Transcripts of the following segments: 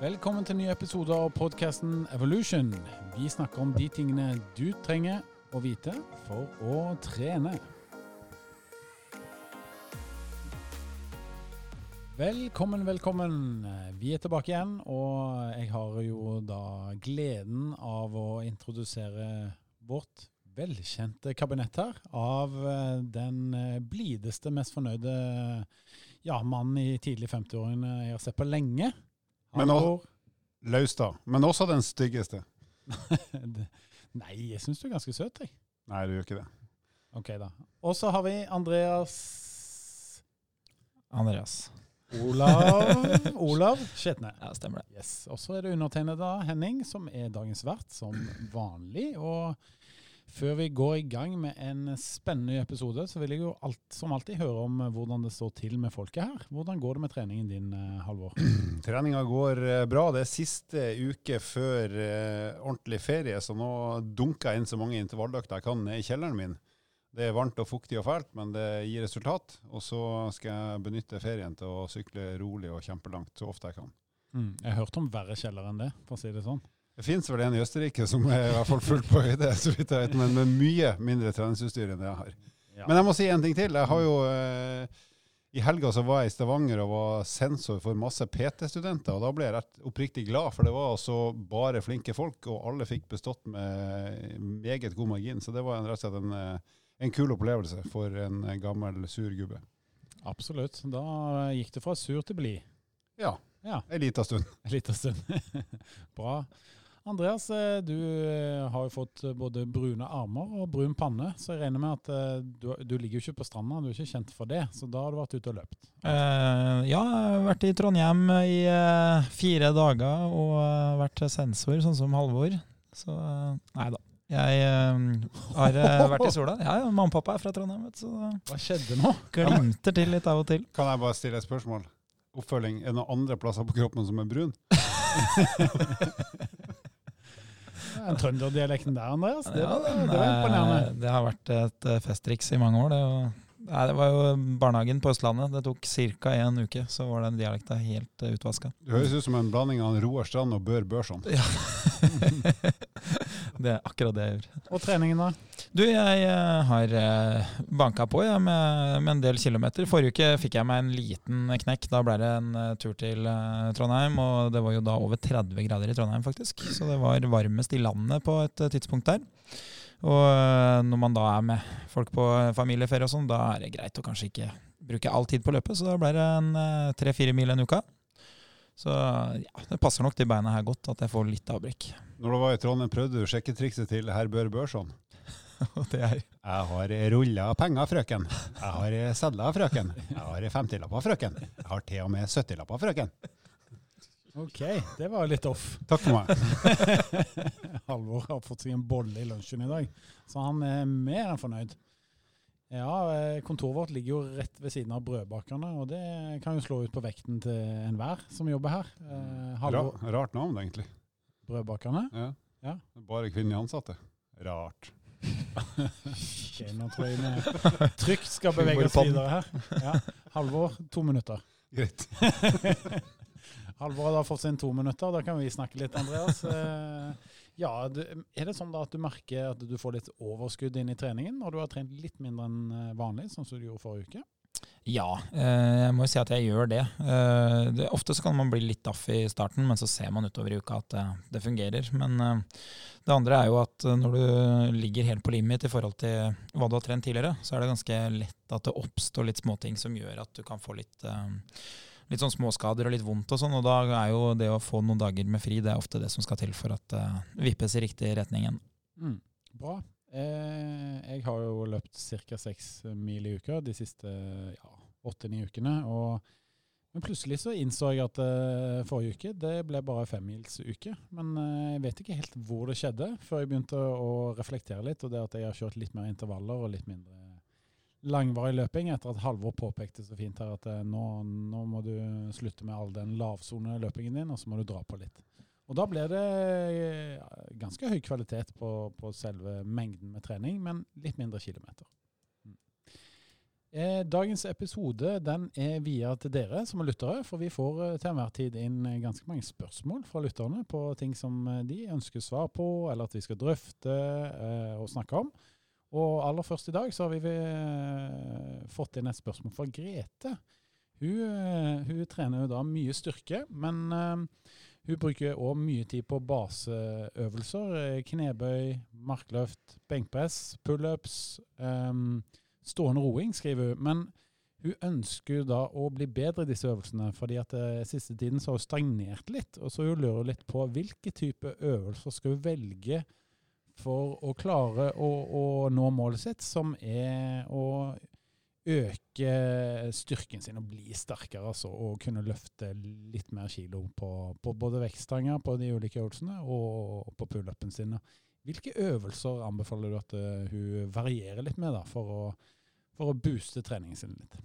Velkommen til nye ny episode av podkasten Evolution. Vi snakker om de tingene du trenger å vite for å trene. Velkommen, velkommen. Vi er tilbake igjen, og jeg har jo da gleden av å introdusere vårt velkjente kabinett her av eh, den eh, blideste, mest fornøyde ja, mannen i tidlig 50-årene jeg har sett på lenge. Men også. Laustad. Men også den styggeste. Nei, jeg syns du er ganske søt, jeg. Nei, du gjør ikke det. Ok, da. Og så har vi Andreas Andreas. Olav Olav Skjetne. Ja, stemmer det. Yes. Og så er det undertegnede Henning, som er dagens vert, som vanlig. Og før vi går i gang med en spennende episode, så vil jeg jo alt, som alltid høre om hvordan det står til med folket her. Hvordan går det med treningen din, eh, Halvor? Treninga går eh, bra. Det er siste uke før eh, ordentlig ferie, så nå dunker jeg inn så mange intervalløkter jeg kan ned i kjelleren min. Det er varmt og fuktig og fælt, men det gir resultat. Og så skal jeg benytte ferien til å sykle rolig og kjempelangt så ofte jeg kan. Mm. Jeg har hørt om verre kjeller enn det, for å si det sånn. Det fins vel en i Østerrike som er i hvert fall fullt på høyde, så vidt jeg vet, men med mye mindre treningsutstyr enn jeg har. Ja. Men jeg må si en ting til. Jeg har jo eh, I helga så var jeg i Stavanger og var sensor for masse PT-studenter. og Da ble jeg rett oppriktig glad, for det var altså bare flinke folk, og alle fikk bestått med meget god margin. Så det var en, rett og slett en, eh, en kul opplevelse for en eh, gammel, sur gubbe. Absolutt. Da gikk det fra sur til blid. Ja, Ja, en lita stund. en lita stund. Bra. Andreas, eh, du eh, har jo fått både brune armer og brun panne, så jeg regner med at eh, du, du ligger jo ikke på stranda, du er ikke kjent for det, så da har du vært ute og løpt. Uh, ja, jeg har vært i Trondheim i uh, fire dager og uh, vært sensor, sånn som Halvor. Så eh, nei da. Jeg eh, har eh, vært i sola. Ja, ja, mamma og pappa er fra Trondheim, vet du, så Hva skjedde nå? glimter til litt av og til. Kan jeg bare stille et spørsmål? Oppfølging. Er det noen andre plasser på kroppen som er brun? Den trønderdialekten der, Andreas, det var, Ja, den, det var eh, imponerende. Det har vært et eh, festtriks i mange år. Det, nei, det var jo barnehagen på Østlandet. Det tok ca. en uke, så var den dialekta helt uh, utvaska. Du høres ut som en blanding av Roar Strand og Bør Børson. det er akkurat det jeg gjør. Og treningen, da? Du, jeg eh, har uh, banka på jeg, med, med en del kilometer. Forrige uke fikk jeg meg en liten knekk. Da ble det en eh, tur til eh, Trondheim, og det var jo da over 30 grader i Trondheim, faktisk. Så det var varmest i landet på et eh, tidspunkt der. Og eh, når man da er med folk på familieferie og sånn, da er det greit å kanskje ikke bruke all tid på løpet, så da ble det en tre-fire mil en uka. Så ja, det passer nok de beina her godt at jeg får litt avbrekk. Når du var i Trondheim, prøvde du sjekketrikset til herr Bør Børson? Det er Jeg har rulla penger, frøken. Jeg har sedler, frøken. Jeg har 50-lapper, frøken. Jeg har til og med 70-lapper, frøken. Ok, det var litt off. Takk for meg. Halvor har fått seg en bolle i lunsjen i dag, så han er mer enn fornøyd. Ja, eh, kontoret vårt ligger jo rett ved siden av brødbakerne, og det kan jo slå ut på vekten til enhver som jobber her. Eh, Ra, Halvor, rart navn, egentlig. Brødbakerne. Ja. Ja. Bare kvinnelige ansatte. Rart. Ok, nå tror jeg vi trygt skal bevege oss videre her. Ja. Halvor, to minutter. Greit. Halvor har fått sine to minutter, da kan vi snakke litt, Andreas. Eh, ja, Er det sånn da at du merker at du får litt overskudd inn i treningen når du har trent litt mindre enn eh, vanlig, sånn som du gjorde forrige uke? Ja, eh, jeg må jo si at jeg gjør det. Eh, det. Ofte så kan man bli litt daff i starten, men så ser man utover i uka at det, det fungerer. Men eh, det andre er jo at eh, når du ligger helt på limit i forhold til hva du har trent tidligere, så er det ganske lett at det oppstår litt småting som gjør at du kan få litt, eh, litt sånn småskader og litt vondt og sånn. Og da er jo det å få noen dager med fri, det er ofte det som skal til for at det vippes i riktig retning igjen. Mm, bra. Eh, jeg har jo løpt ca. seks mil i uka de siste ja, åtte-ni ukene. Og, men plutselig så innså jeg at uh, forrige uke det ble bare femmilsuke. Men uh, jeg vet ikke helt hvor det skjedde, før jeg begynte å reflektere litt. Og det at jeg har kjørt litt mer intervaller og litt mindre langvarig løping, etter at Halvor påpekte så fint her at uh, nå, nå må du slutte med all den lavsoneløpingen din, og så må du dra på litt. Og da ble det ganske høy kvalitet på, på selve mengden med trening, men litt mindre kilometer. Mm. Eh, dagens episode den er via til dere som er lyttere, for vi får eh, til enhver tid inn eh, ganske mange spørsmål fra lytterne på ting som eh, de ønsker svar på, eller at vi skal drøfte eh, og snakke om. Og aller først i dag så har vi eh, fått inn et spørsmål fra Grete. Hun, eh, hun trener jo da mye styrke, men eh, hun bruker òg mye tid på baseøvelser. eh, Knebøy, markløft, benkpress, pullups. Um, stående roing, skriver hun. Men hun ønsker da å bli bedre i disse øvelsene, fordi at eh, siste tiden så har hun stagnert litt. Og så hun lurer litt på hvilke type øvelser skal hun velge for å klare å, å nå målet sitt, som er å øke styrken sin og bli sterkere, altså, og kunne løfte litt mer kilo på, på både vektstanger på de ulike øvelsene og på pullupen sine. Hvilke øvelser anbefaler du at eh, hun varierer litt med da, for å, for å booste treningen sin litt?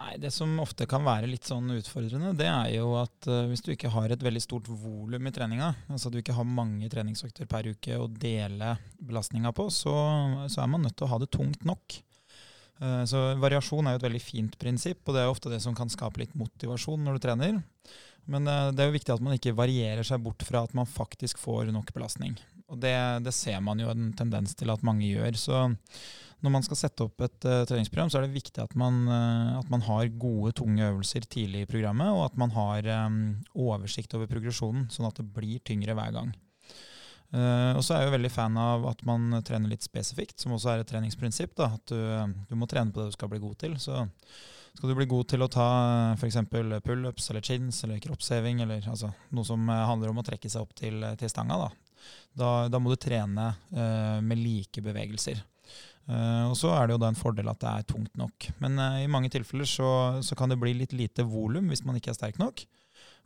Nei, Det som ofte kan være litt sånn utfordrende, det er jo at uh, hvis du ikke har et veldig stort volum i treninga, altså at du ikke har mange treningsøkter per uke å dele belastninga på, så, så, er man nødt til å ha det tungt nok. Uh, så Variasjon er jo et veldig fint prinsipp, og det er ofte det som kan skape litt motivasjon når du trener. Men uh, det er jo viktig at man ikke varierer seg bort fra at man faktisk får nok belastning. Og det, det ser man jo en tendens til at mange gjør. så når man skal sette opp et uh, treningsprogram, så er det viktig at man, uh, at man, har gode, tunge øvelser tidlig i programmet, og at man har um, oversikt over progresjonen, sånn at det blir tyngre hver gang. Uh, og så er jeg jo veldig fan av at man trener litt spesifikt, som også er et treningsprinsipp. Da, at du, du, må trene på det du skal bli god til. Så skal du bli god til å ta f.eks. pullups eller chins eller kroppsheving, eller altså, noe som handler om å trekke seg opp til, til stanga, da. Da, da, må du trene med like bevegelser. Uh, og så er det jo da en fordel at det er tungt nok. Men uh, i mange tilfeller så, så, kan det bli litt lite volum hvis man ikke er sterk nok.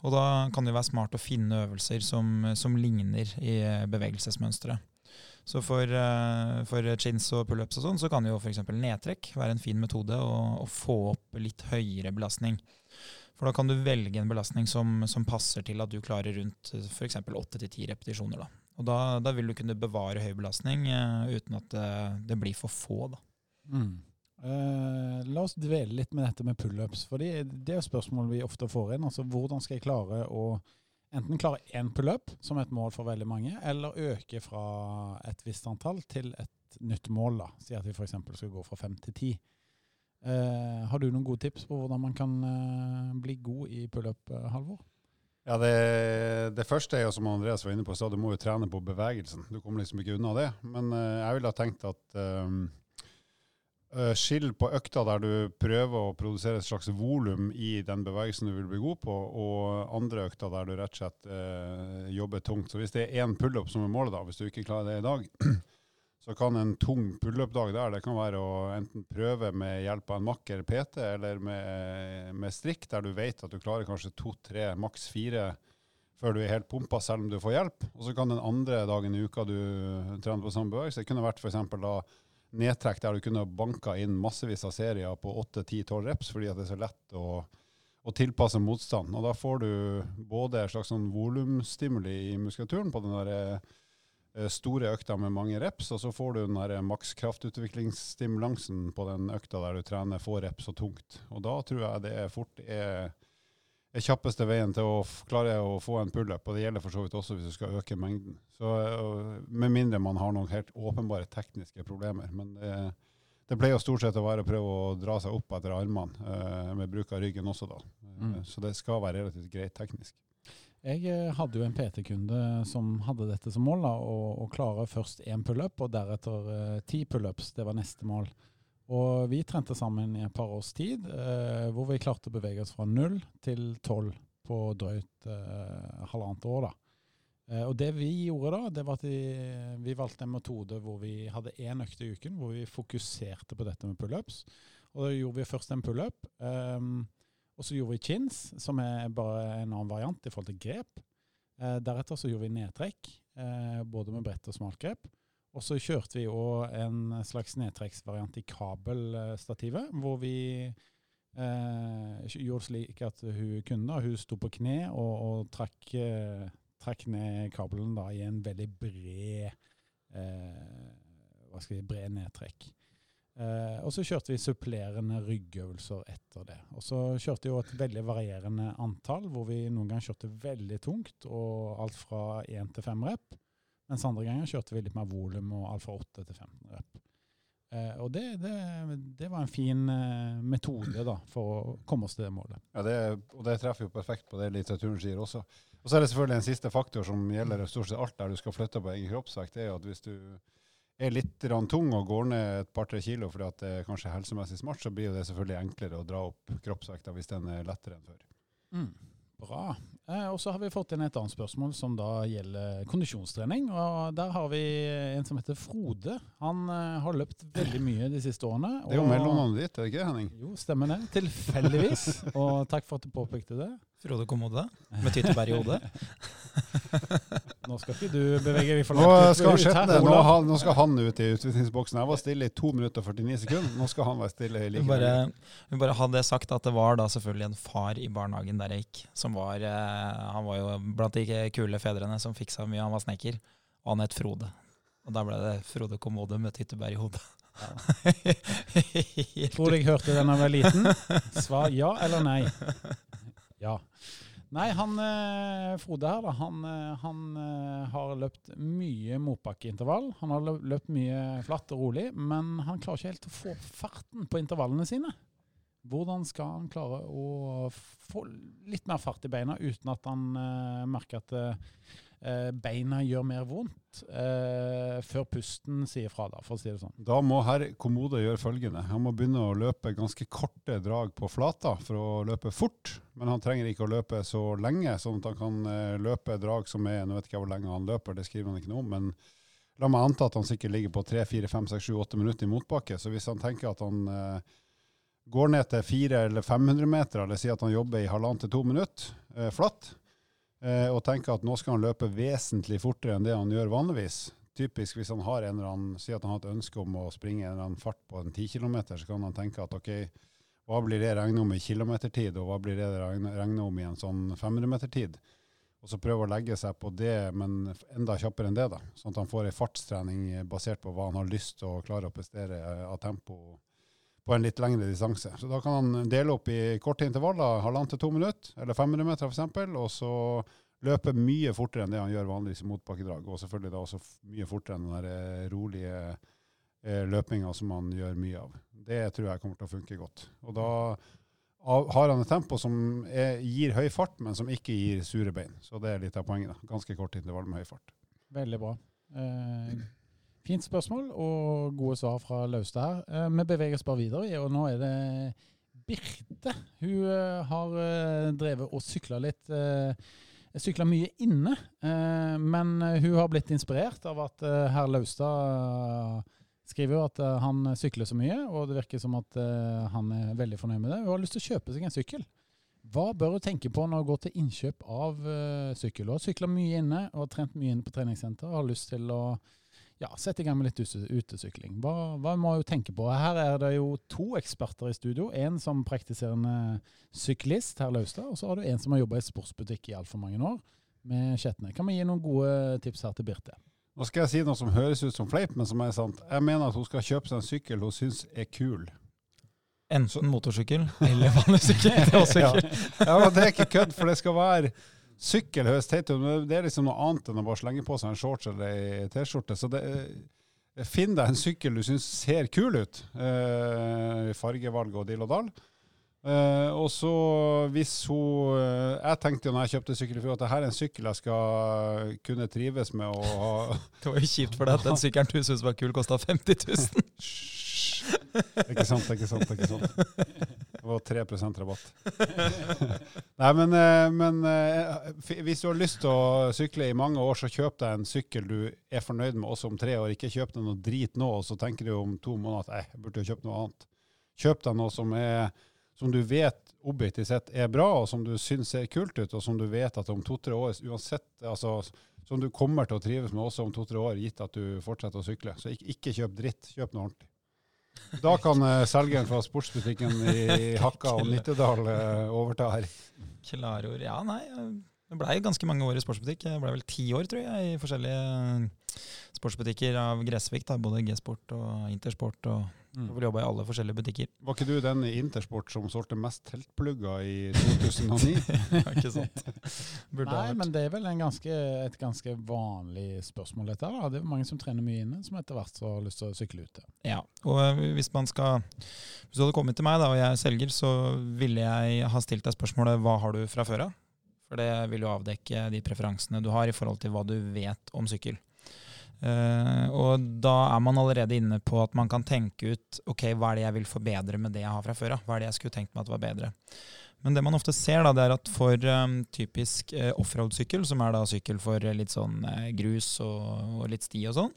Og da kan det være smart å finne øvelser som, som ligner i bevegelsesmønsteret. Så for, uh, for chins og pullups og sånn, så kan jo f.eks. nedtrekk være en fin metode å, å, få opp litt høyere belastning. For da kan du velge en belastning som, som passer til at du klarer rundt f.eks. 8-10 repetisjoner. da. Og da, da, vil du kunne bevare høy belastning uh, uten at det, det, blir for få. da. Mm. Uh, la oss dvele litt med dette med pullups. For det er jo spørsmål vi ofte får inn. altså Hvordan skal jeg klare å enten klare én pullup, som et mål for veldig mange, eller øke fra et visst antall til et nytt mål. da. Si at vi f.eks. skal gå fra fem til ti. Uh, har du noen gode tips på hvordan man kan bli god i pullup, Halvor? Ja, det, det, første er jo som Andreas var inne på, så du må jo trene på bevegelsen. Du kommer liksom ikke unna det. Men uh, jeg ville ha tenkt at um, uh, skill på økta der du prøver å produsere et slags volum i den bevegelsen du vil bli god på, og andre økta der du rett og slett eh, jobber tungt. Så hvis det er én pullup som er målet, da, hvis du ikke klarer det i dag, så kan en tung pullup-dag der det kan være å enten prøve med hjelp av en makker PT, eller med, med strikk, der du vet at du klarer kanskje to, tre, maks fire før du er helt pumpa, selv om du får hjelp. Og så kan den andre dagen i uka du trener på samme bevegelse, det kunne vært f.eks. da nedtrekk der du kunne banka inn massevis av serier på 8-10-12 reps, fordi det er så lett å, å tilpasse motstand. Og da får du både en slags sånn volumstimuli i muskulaturen på den der Eh, store økta med mange reps, og så får du den der makskraftutviklingsstimulansen på den økta der du trener få reps og tungt. Og da tror jeg det fort er, er kjappeste veien til å klare å få en pullup, og det gjelder for så vidt også hvis du skal øke mengden. Så eh, Med mindre man har noen helt åpenbare tekniske problemer. Men det, det pleier stort sett å være å prøve å dra seg opp etter armene, eh, med bruk av ryggen også, da. Mm. Så det skal være relativt greit teknisk. Jeg hadde jo en PT-kunde som hadde dette som mål, da, å, klare først én pullup og deretter ti pullups. Det var neste mål. Og vi trente sammen i et par års tid, eh, hvor vi klarte å bevege oss fra null til tolv på drøyt eh, halvannet år. da. Eh, og det vi gjorde da, det var at vi, vi, valgte en metode hvor vi hadde én økt i uken, hvor vi fokuserte på dette med pullups. Og da gjorde vi først en pullup. eh, og så gjorde vi chins, som er bare en annen variant i forhold til grep. Eh, deretter så gjorde vi nedtrekk, eh, både med bredt og smalt grep. Og så kjørte vi òg en slags nedtrekksvariant i kabelstativet, hvor vi eh, gjorde slik at hun kunne hun sto på kne og, og trakk, eh, trakk, ned kabelen da, i en veldig bred, eh, hva skal vi, bred nedtrekk. Eh, og så kjørte vi supplerende ryggøvelser etter det. Og så kjørte vi jo et veldig varierende antall, hvor vi noen ganger kjørte veldig tungt, og alt fra 1 til 5 rep. Mens andre ganger kjørte vi litt mer volum, og alt fra 8 til 15 rep. Eh, og det, det, det, var en fin eh, metode da, for å komme oss til det målet. Ja, det, og det treffer jo perfekt på det litteraturen sier også. Og så er det selvfølgelig en siste faktor som gjelder stort sett alt der du skal flytte på egen kroppsvekt. det er jo at hvis du er litt tung og går ned et par-tre kilo fordi at det er kanskje helsemessig smart, så blir det selvfølgelig enklere å dra opp kroppsvekta hvis den er lettere enn før. Mm, bra. Eh, og så har vi fått inn et annet spørsmål som da gjelder kondisjonstrening. og Der har vi en som heter Frode. Han eh, har løpt veldig mye de siste årene. Det er jo mellomnavnet ditt, er det ikke Henning? Jo, stemmer det. Tilfeldigvis. og takk for at du påpekte det. Frode Kommode med tyttebær i hodet. Nå skal ikke du bevege deg for langt nå skal, ut, her, nå, han, nå skal han ut i utvisningsboksen. Jeg var stille i 2 minutter og 49 sekunder. Nå skal han være stille i like bare, Vi bare hadde sagt at det var da selvfølgelig en far i barnehagen der jeg gikk, som var eh, Han var jo blant de kule fedrene som fiksa mye. Han var snekker. Og han het Frode. Og da ble det Frode Kommode med tyttebær i hodet. Ja. Tror du jeg hørte den da jeg var liten. Svar ja eller nei. Ja. Nei, han eh, Frode her, da, han, eh, han eh, har løpt mye motbakkeintervall. Han har løpt mye flatt og rolig, men han klarer ikke helt å få farten på intervallene sine. Hvordan skal han klare å få litt mer fart i beina uten at han merker at beina gjør mer vondt eh, før pusten sier fra, da, for å si det sånn? Da må herr Kommode gjøre følgende. Han må begynne å løpe ganske korte drag på flata for å løpe fort. Men han trenger ikke å løpe så lenge, sånn at han kan løpe drag som er Nå vet ikke jeg hvor lenge han løper, det skriver han ikke noe om. men La meg anta at han sikkert ligger på 3-4-5-6-7-8 minutter i motbakke. Så hvis han tenker at han går ned til 400 eller 500 meter, eller sier at han jobber i halvannen til to minutter eh, flatt, eh, og tenker at nå skal han løpe vesentlig fortere enn det han gjør vanligvis. Typisk hvis han har en eller annen, sier at han har et ønske om å springe en eller annen fart på en 10 km, så kan han tenke at ok, hva blir det regnet om i kilometertid, og hva blir det regnet om i en sånn 500-metertid? Og så prøve å legge seg på det, men enda kjappere enn det, da. Sånn at han får ei fartstrening basert på hva han har lyst til å klare å prestere av tempo på en litt lengre distanse. Så da kan han dele opp i korte intervaller, halvannen til to minutter, eller 500 meter f.eks., og så løpe mye fortere enn det han gjør vanligvis i motbakkedrag. Og selvfølgelig da også mye fortere enn den der eh, rolige eh, løpinga som han gjør mye av. Det tror jeg kommer til å funke godt. Og da har han et tempo som er, gir høy fart, men som ikke gir sure bein. Så det er litt av poenget. da. Ganske kort intervall med høy fart. Veldig bra. Eh, Fint spørsmål og gode svar fra Laustad her. Eh, vi beveger oss bare videre, og nå er det Birte. Hun eh, har eh, drevet og sykla litt. Sykla mye inne, men hun har blitt inspirert av at herr Laustad skriver at han sykler så mye, og det virker som at han er veldig fornøyd med det. Hun har lyst til å kjøpe seg en sykkel. Hva bør hun tenke på når hun går til innkjøp av sykkel? Hun har sykla mye inne og har trent mye inne på treningssenter og har lyst til å ja, sette i gang med litt utesykling. Hva, hva må jeg tenke på? Her er det jo to eksperter i studio. En som praktiserende syklist, herr Laustad, og så har du en som har jobba i sportsbutikk i altfor mange år, med Skjetne. Kan vi gi noen gode tips her til Birte? Nå skal jeg si noe som høres ut som fleip, men som er sant. Jeg mener at hun skal kjøpe seg en sykkel hun syns er kul. Enten motorsykkel eller vanlig sykkel. Det er ja. ja, det er ikke kødd, for det skal være Sykkel høres teit det er liksom noe annet enn å bare slenge på seg en shorts eller ei T-skjorte. Så det, eh, finn deg en sykkel du syns ser kul ut. Eh, fargevalg og dill og dall. Uh, og så hvis hun uh, Jeg tenkte jo når jeg kjøpte sykkel at dette er en sykkel jeg skal kunne trives med å ha Det var jo kjipt for deg at den sykkelen du syntes var kul, kosta 50 000. ikke sant, ikke sant. ikke sant. Det var 3 rabatt. Nei, men, eh, men, eh, hvis du har lyst til å sykle i mange år, så kjøp deg en sykkel du er fornøyd med også om tre år. Ikke kjøp deg noe drit nå, og så tenker du om to måneder at jeg burde jo kjøpt noe annet. Kjøp deg noe som, er, som du vet objektivt sett er bra, og som du syns ser kult ut, og som du vet at om to-tre år uansett, altså, som du kommer til å trives med også om to-tre år, gitt at du fortsetter å sykle. Så ikke, ikke kjøp dritt, kjøp noe ordentlig. Da kan uh, selgeren fra sportsbutikken i Hakka og Nittedal uh, overta her. Klarord. Ja, nei. Det blei ganske mange år i sportsbutikk. Det blei vel ti år, tror jeg, i forskjellige sportsbutikker av Gressvik. Da, både G-sport og Intersport og Mm. Og vil i alle forskjellige butikker. Var ikke du den i Intersport som solgte mest teltplugger i 2009? ikke sant? Burde Nei, men det er vel en ganske, et ganske vanlig spørsmål, dette. da. Det er mange som trener mye inne, som etter hvert har lyst til å sykle ute. Ja, og eh, hvis man skal Hvis du hadde kommet til meg da, og jeg er selger, så ville jeg ha stilt deg spørsmålet hva har du fra før av? For det vil jo avdekke de preferansene du har i forhold til hva du vet om sykkel. Eh, og da er man allerede inne på at man kan tenke ut ok, hva er det jeg vil forbedre med det jeg har fra før av. Hva er det jeg skulle tenkt meg at var bedre. Men det man ofte ser, da, det er at for um, typisk uh, offroad-sykkel, som er da sykkel for eh, litt sånn uh, grus og, og litt sti og sånn,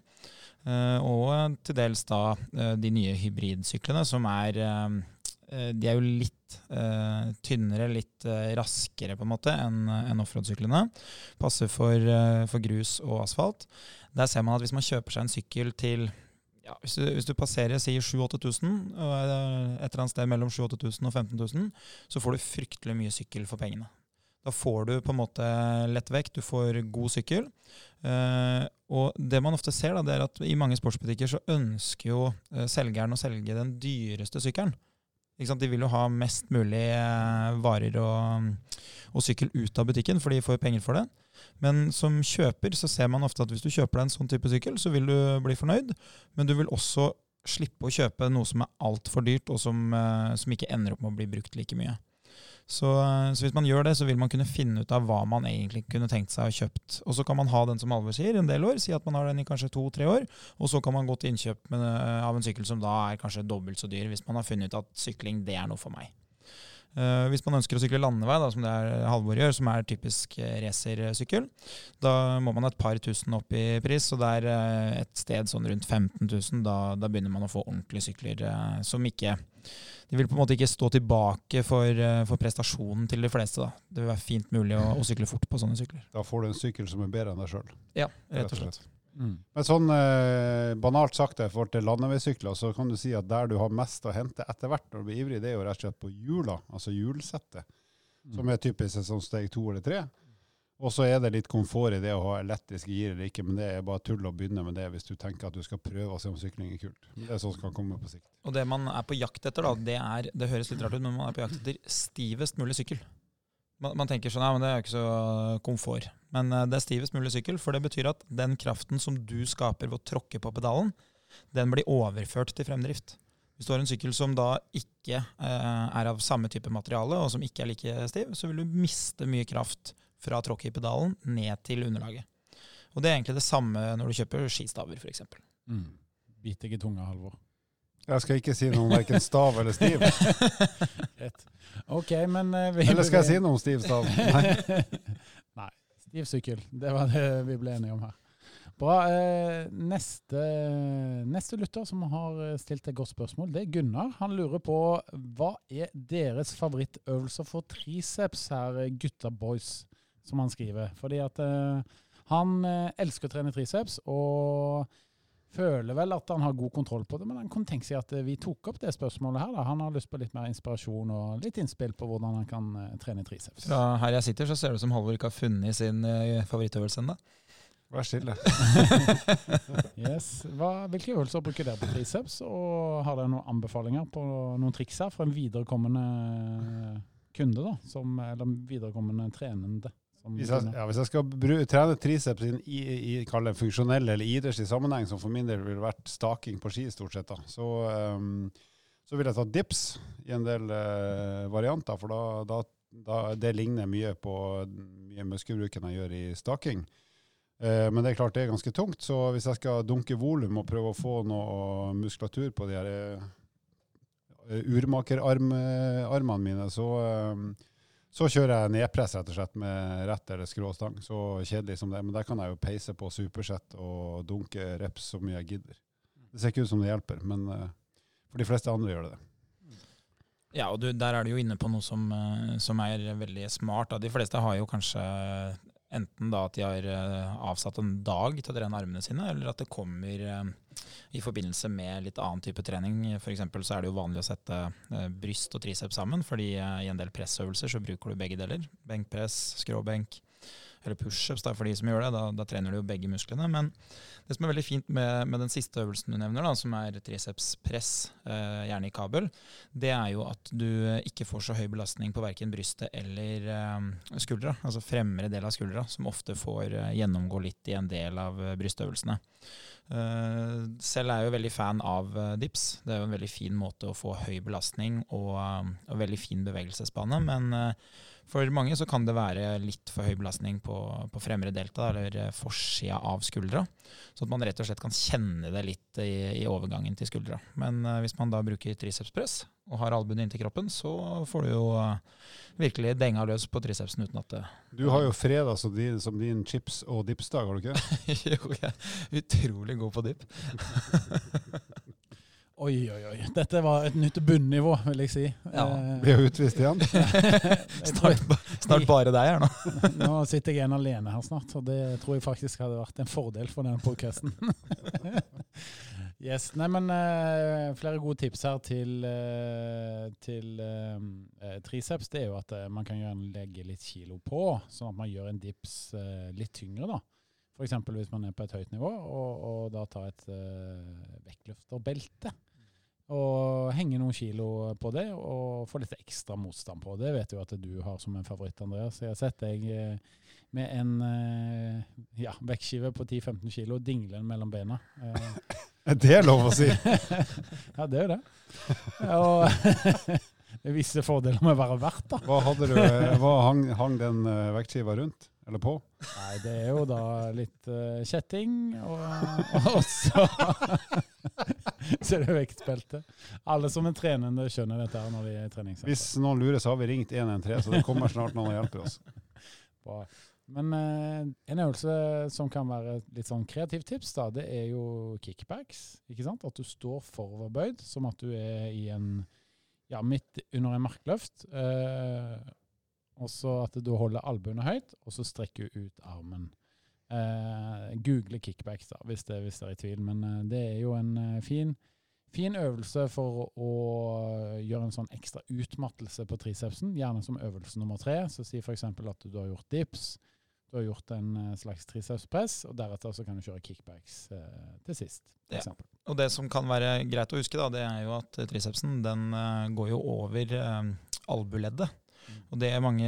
eh, og til dels da eh, de nye hybridsyklene, som er eh, eh, De er jo litt uh, tynnere, litt uh, raskere på en måte enn en offroad-syklene. Passer for, uh, for grus og asfalt. Der ser man at hvis man kjøper seg en sykkel til ja, hvis, du, hvis du passerer sier 7000-8000, og er et eller annet sted mellom 7000 og 15 000, så får du fryktelig mye sykkel for pengene. Da får du på en måte lett vekt, du får god sykkel. Eh, og det man ofte ser, da, det er at i mange sportsbutikker så ønsker jo eh, selgeren å selge den dyreste sykkelen. De vil jo ha mest mulig eh, varer og, og sykkel ut av butikken, for de får penger for det. Men som kjøper så ser man ofte at hvis du kjøper deg en sånn type sykkel, så vil du bli fornøyd, men du vil også slippe å kjøpe noe som er altfor dyrt, og som, eh, som ikke ender opp med å bli brukt like mye. Så, eh, så hvis man gjør det, så vil man kunne finne ut av hva man egentlig kunne tenkt seg å kjøpt. Og så kan man ha den som Halvor sier, en del år, si at man har den i kanskje to-tre år, og så kan man gå til innkjøp med, eh, av en sykkel som da er kanskje dobbelt så dyr, hvis man har funnet ut at sykling, det er noe for meg. Uh, hvis man ønsker å sykle landevei, da, som det er Halvor gjør, som er typisk racersykkel, da må man et par tusen opp i pris, og det er et sted sånn rundt 15 000. Da, da begynner man å få ordentlige sykler uh, som ikke De vil på en måte ikke stå tilbake for, eh, for prestasjonen til de fleste. Da. Det vil være fint mulig å, å sykle fort på sånne sykler. Da får du en sykkel som er bedre enn deg sjøl. Ja, rett og slett. Mm. Men sånn eh, banalt sagt i forhold til landeveissykler, så kan du si at der du har mest å hente etter hvert når du blir ivrig, det er jo rett og slett på hjula, altså hjulsettet, som er typisk et sånt steg to eller tre. Og så er det litt komfort i det å ha elektriske gir eller ikke, men det er bare tull å begynne med det hvis du tenker at du skal prøve å se om sykling er kult. Det er sånn som kan komme på sikt. Og det man er på jakt etter, da, det er Det høres litt rart ut, men man er på jakt etter stivest mulig sykkel. Man, man tenker sånn, ja, men det er jo ikke så komfort. Men eh, det er stivest mulig sykkel, for det betyr at den kraften som du skaper ved å tråkke på pedalen, den blir overført til fremdrift. Hvis du har en sykkel som da ikke eh, er av samme type materiale, og som ikke er like stiv, så vil du miste mye kraft fra tråkket i pedalen ned til underlaget. Og det er egentlig det samme når du kjøper skistaver, f.eks. Mm. Bit deg i tunga, Halvor. Jeg skal ikke si noe om verken stav eller stiv. OK, men eh, vi Eller skal jeg si noe om stiv stav? Nei. Nei. Stiv sykkel. Det var det vi ble enige om her. Bra. Eh, neste, neste lytter som har stilt et godt spørsmål, det er Gunnar. Han lurer på hva er deres favorittøvelser for triceps her, gutta boys, som han skriver. Fordi at eh, han eh, elsker å trene triceps, og føler vel at han har god kontroll på det, men han kunne tenke seg at eh, vi tok opp det spørsmålet her. Da. Han har lyst på litt mer inspirasjon og litt innspill på hvordan han kan trene triceps. Fra her jeg sitter, så ser det ut som Halvor ikke har funnet sin favorittøvelse ennå. Vær stille. Yes. Hva, hvilke øvelser bruker dere på triceps, og har dere noen anbefalinger på noen triks her for en viderekommende kunde, da, som, eller viderekommende trenende? Hvis jeg, ja, hvis jeg skal bru, trene triceps i, i, i det funksjonell eller idrettslig sammenheng, som for min del ville vært staking på ski, stort sett, da, så, um, så vil jeg ta dips i en del uh, varianter. For da, da, da det ligner mye på mye muskelbruken jeg gjør i staking. Uh, men det er klart det er ganske tungt, så hvis jeg skal dunke volum og prøve å få noe muskulatur på de her uh, urmakerarmene mine, så um, så kjører jeg nedpress rett og slett med rett eller skrå stang. Så kjedelig som det er. Men der kan jeg jo peise på supersett og dunke reps så mye jeg gidder. Det ser ikke ut som det hjelper, men uh, for de fleste andre gjør det det. Ja, og du, der er du jo inne på noe som, eh, som er veldig smart. De fleste har jo kanskje enten da at de har eh, avsatt en dag til å trene armene sine, eller at det kommer eh, i forbindelse med litt annen type trening. Eksempel så er det jo vanlig å sette eh, bryst og triceps sammen, fordi eh, i en del pressøvelser så bruker du begge deler. Benkpress, skråbenk, eller pushups for de som gjør det. Da, da, trener du jo begge musklene. Men det som er veldig fint med, med den siste øvelsen du nevner, da, som er tricepspress, eh, gjerne i kabel, det er jo at du ikke får så høy belastning på verken brystet eller eh, skuldra. Altså fremre del av skuldra, som ofte får eh, gjennomgå litt i en del av eh, brystøvelsene. Uh, selv er jeg jo veldig fan av uh, dips. Det er jo en veldig fin måte å få høy belastning og, og veldig fin bevegelsesbane. Men for mange så kan det være litt for høy belastning på, på fremre delta, eller forsida av skuldra. Så at man rett og slett kan kjenne det litt i, i overgangen til skuldra. Men hvis man da bruker tricepspress og har albuen inntil kroppen, så får du jo virkelig denga løs på tricepsen uten at det Du har jo fredag som din, som din chips- og dipsdag, har du ikke? jo, jeg er utrolig god på dip. oi, oi, oi. Dette var et nytt bunnivå, vil jeg si. Ja. Eh, Blir jo utvist igjen? snart, snart, bare deg her nå. nå sitter jeg igjen alene her snart, og det tror jeg faktisk hadde vært en fordel for denne podkasten. Yes, nei, men uh, Flere gode tips her til, uh, til uh, triceps. Det er jo at man kan gjerne legge litt kilo på, sånn at man gjør en dips litt tyngre. da. F.eks. hvis man er på et høyt nivå, og, og da tar et vektløfterbelte. Og henge noen kilo på det, og få litt ekstra motstand på det. vet jo at du har som en favoritt, Andreas. Jeg har sett deg med en ja, vektskive på 10-15 kilo dingle mellom bena. Er det lov å si? ja, det er jo det. Og er visse fordeler med å være verdt, da. Hva, du, hva hang, hang den vektskiva rundt? Eller på? Nei, det er jo da litt uh, kjetting, og, og så Så er det vektbelte. Alle som er trenende, skjønner dette her når de er i treningssenter. Hvis noen lurer, så har vi ringt 113, så det kommer snart noen og hjelper oss. Bra. Men eh, en øvelse som kan være litt sånn kreativt tips, da, det er jo kickbacks. ikke sant? At du står foroverbøyd, som at du er i en ja, midt under en markløft. Eh, og så at du holder albuene høyt, og så strekker du ut armen. Eh, google kickbacks, da, hvis det, er i tvil. Men eh, det er jo en eh, fin, fin øvelse for å gjøre en sånn ekstra utmattelse på tricepsen, gjerne som øvelse nummer tre. Så si f.eks. at du har gjort dips du har gjort en eh, slags tricepspress, og deretter så kan du kjøre kickbacks eh, til sist. Ja. Og det som kan være greit å huske, da, det er jo at tricepsen den uh, går jo over albueleddet. Mm. Og det mange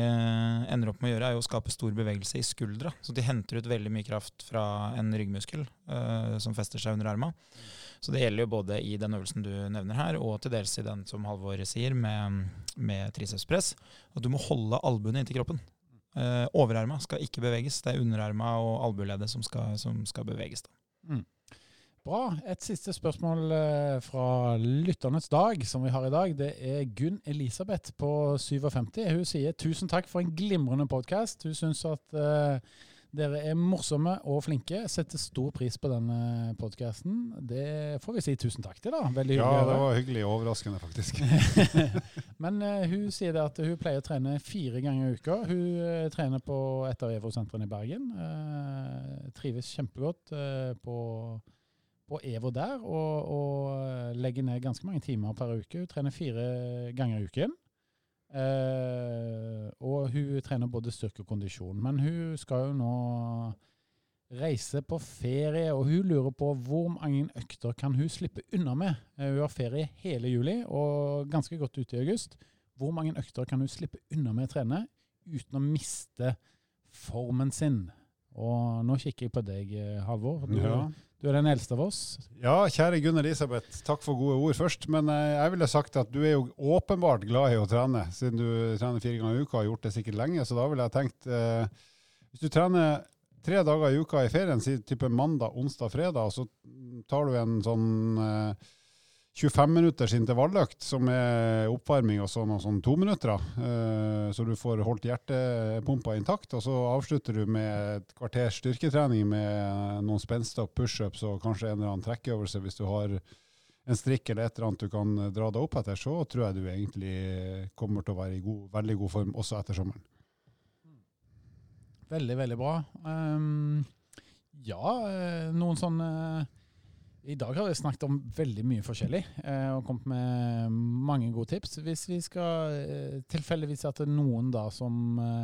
ender opp med å gjøre, er jo å skape stor bevegelse i skuldra. Så de henter ut veldig mye kraft fra en ryggmuskel uh, som fester seg under arma. Mm. Så det gjelder jo både i den øvelsen du nevner her, og til dels i den som Halvor sier, med, med tricepspress. At du må holde albuene inntil kroppen. Uh, overarma skal ikke beveges. Det er underarma og albueleddet som, som, skal beveges. da. Mm. Bra. Et siste spørsmål uh, fra lytternes dag, som vi har i dag. Det er Gunn Elisabeth på 57. Hun sier tusen takk for en glimrende podkast. Hun syns at uh, dere er morsomme og flinke. Setter stor pris på denne podkasten. Det får vi si tusen takk til, da. Veldig hyggelig. Ja, det var hyggelig og overraskende, faktisk. Men uh, hun sier det at hun pleier å trene fire ganger i uka. Hun uh, trener på et av EVO-sentrene i Bergen. Trives kjempegodt på, på EVO der, og, og legger ned ganske mange timer per uke. Hun trener fire ganger i uken. Eh, og hun trener både styrke og kondisjon. Men hun skal jo nå reise på ferie, og hun lurer på hvor mange økter kan hun slippe unna med. Uh, hun har ferie hele juli og ganske godt ute i august. Hvor mange økter kan hun slippe unna med å trene uten å miste formen sin? Og nå kikker jeg på deg, eh, Halvor. Du, ja. Du er den eldste av oss. Ja, kjære Gunn Elisabeth, takk for gode ord først. Men eh, jeg ville sagt at du er jo åpenbart glad i å trene, siden du trener fire ganger i uka og har gjort det sikkert lenge. Så da ville jeg tenkt eh, Hvis du trener tre dager i uka i ferien, si type mandag, onsdag, fredag, og så tar du en sånn eh, 25 minutters intervalløkt, som er oppvarming og sånn, og sånn to minutter. Uh, så du får holdt hjertepumpa intakt. Og så avslutter du med et kvarters styrketrening med noen spenster, pushups og kanskje en eller annen trekkeøvelse hvis du har en strikk eller et eller annet du kan dra deg opp etter, så tror jeg du egentlig kommer til å være i god, veldig god form også etter sommeren. Veldig, veldig bra. Um, ja, eh, noen sånne i dag har vi snakket om veldig mye forskjellig eh, og kommet med mange gode tips. Hvis vi skal eh, tilfeldigvis at det er noen da som eh,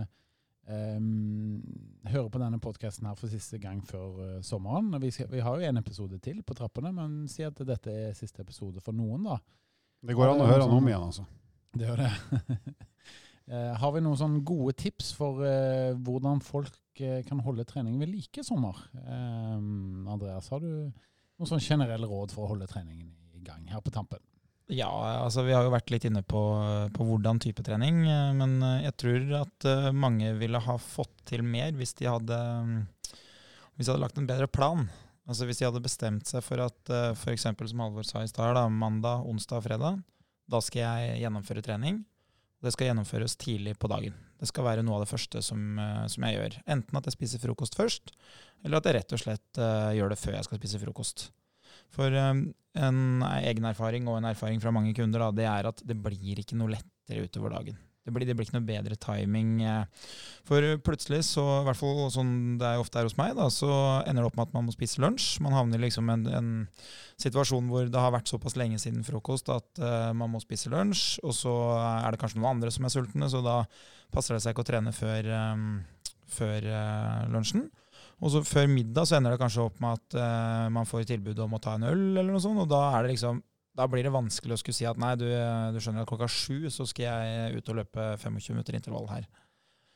hører på denne podkasten her for siste gang før uh, sommeren. Vi, skal, vi, har jo en episode til på trappene, men si at dette er siste episode for noen, da. Det går an å høre den om igjen, altså. Det gjør det. uh, har vi noen sånne gode tips for hvordan folk kan holde trening ved like sommer? Andreas, har du noen sånn generelle råd for å holde treningen i gang her på tampen? Ja, altså vi har jo vært litt inne på, på, hvordan type trening. Eh, men eh, jeg tror at eh, mange ville ha fått til mer hvis de hadde, hvis de hadde lagt en bedre plan. Altså Hvis de hadde bestemt seg for at f.eks. som Halvor sa i stad, mandag, onsdag og fredag, da skal jeg gjennomføre trening. Det skal gjennomføres tidlig på dagen. Det skal være noe av det første som, som jeg gjør. Enten at jeg spiser frokost først, eller at jeg rett og slett uh, gjør det før jeg skal spise frokost. For um, en egen erfaring og en erfaring fra mange kunder, da, det er at det blir ikke noe lettere utover dagen. Det blir, det blir, ikke noe bedre timing. Eh. For plutselig, så, i hvert fall sånn det er ofte er hos meg, da, så ender det opp med at man må spise lunsj. Man havner liksom i en, en, situasjon hvor det har vært såpass lenge siden frokost at uh, man må spise lunsj, og så er det kanskje noen andre som er sultne, så da passer det seg ikke å trene før, um, før uh, lunsjen. Og så før middag så ender det kanskje opp med at uh, man får tilbud om å ta en øl, eller noe sånt, og da er det liksom da blir det vanskelig å skulle si at nei, du, du skjønner at klokka sju så skal jeg ut og løpe 25 minutter intervall her.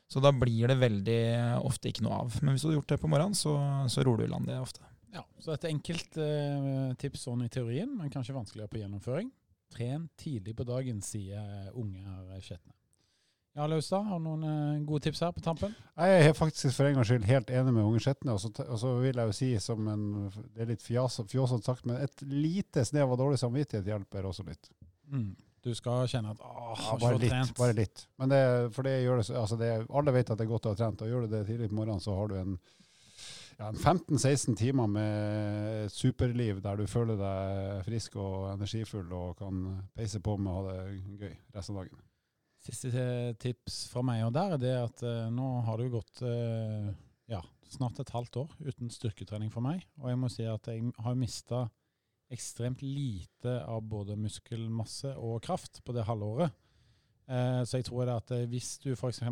Så da blir det veldig ofte ikke noe av. Men hvis du har gjort det på morgenen, så, så ror du i land det ofte. Ja, Så et enkelt eh, tips sånn i teorien, men kanskje vanskeligere på gjennomføring. Tren tidlig på dagen, sier unge her Skjetne. Ja, Laustad, har du noen uh, gode tips her på tampen? Jeg er faktisk for en gangs skyld helt enig med Unge Skjetne. Og, og, så vil jeg jo si, som en, det er litt fjåsete sagt, men et lite snev av dårlig samvittighet hjelper også litt. Mm. Du skal kjenne at åh, ja, bare litt, trent. Bare litt. Men det, for det gjør det, altså det, alle vet at det er godt å ha trent, og gjør du det tidlig på morgenen, så har du en, ja, 15-16 timer med superliv der du føler deg frisk og energifull og kan peise på med å ha det gøy resten av dagen. Siste tips fra meg og der er at uh, nå har det jo gått uh, ja, snart et halvt år uten styrketrening for meg. Og jeg må si at jeg har mista ekstremt lite av både muskelmasse og kraft på det halvåret. Uh, så jeg tror det at hvis du f.eks.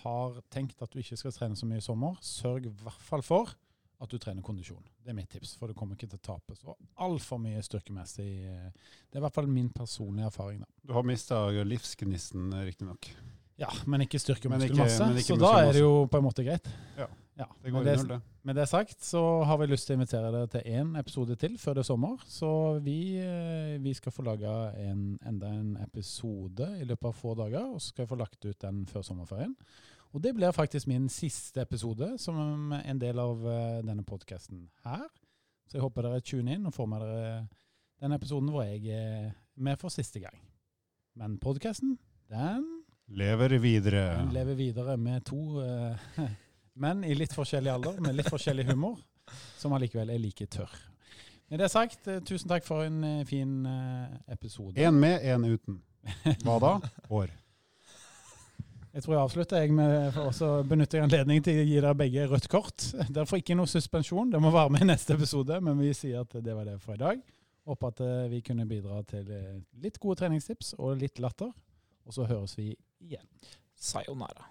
Har tenkt at du ikke skal trene så mye i sommer, sørg i hvert fall for at du trener kondisjon. Det er mitt tips, for du kommer ikke til å tape så altfor mye styrkemessig. Det er i hvert fall min personlige erfaring. da. Du har mista livsgnisten, riktignok. Ja, men ikke styrke og muskelmasse, så da er det jo på en måte greit. Ja, ja. det går null, det. Med det sagt så har vi lyst til å invitere deg til én episode til før det er sommer. Så vi, eh, vi skal få laga enda en episode i løpet av få dager, og så skal vi få lagt ut den før sommerferien. Og det blir faktisk min siste episode som en del av uh, denne podkasten her. Så jeg håper dere tuner inn og får med dere den episoden hvor jeg er med for siste gang. Men podkasten, den Lever videre. Den lever videre med to uh, menn i litt forskjellig alder, med litt forskjellig humor, som allikevel er like tørr. Med det sagt, tusen takk for en fin episode. En med, en uten. Hva da? År. Jeg tror jeg avslutter jeg med å benytte anledningen til å gi dere begge rødt kort. Dere får ikke noe suspensjon, det må være med i neste episode, men vi sier at det var det for i dag. Håper at eh, vi kunne bidra til eh, litt gode treningstips og litt latter. Og så høres vi igjen. Sayonara.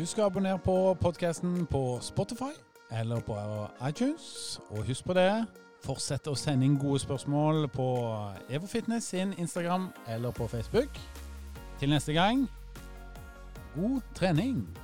Husk å abonnere på podkasten på Spotify eller på iTunes. Og husk på det, fortsett å sende inn gode spørsmål på EvoFitness sin Instagram eller på Facebook. Til neste gang god trening!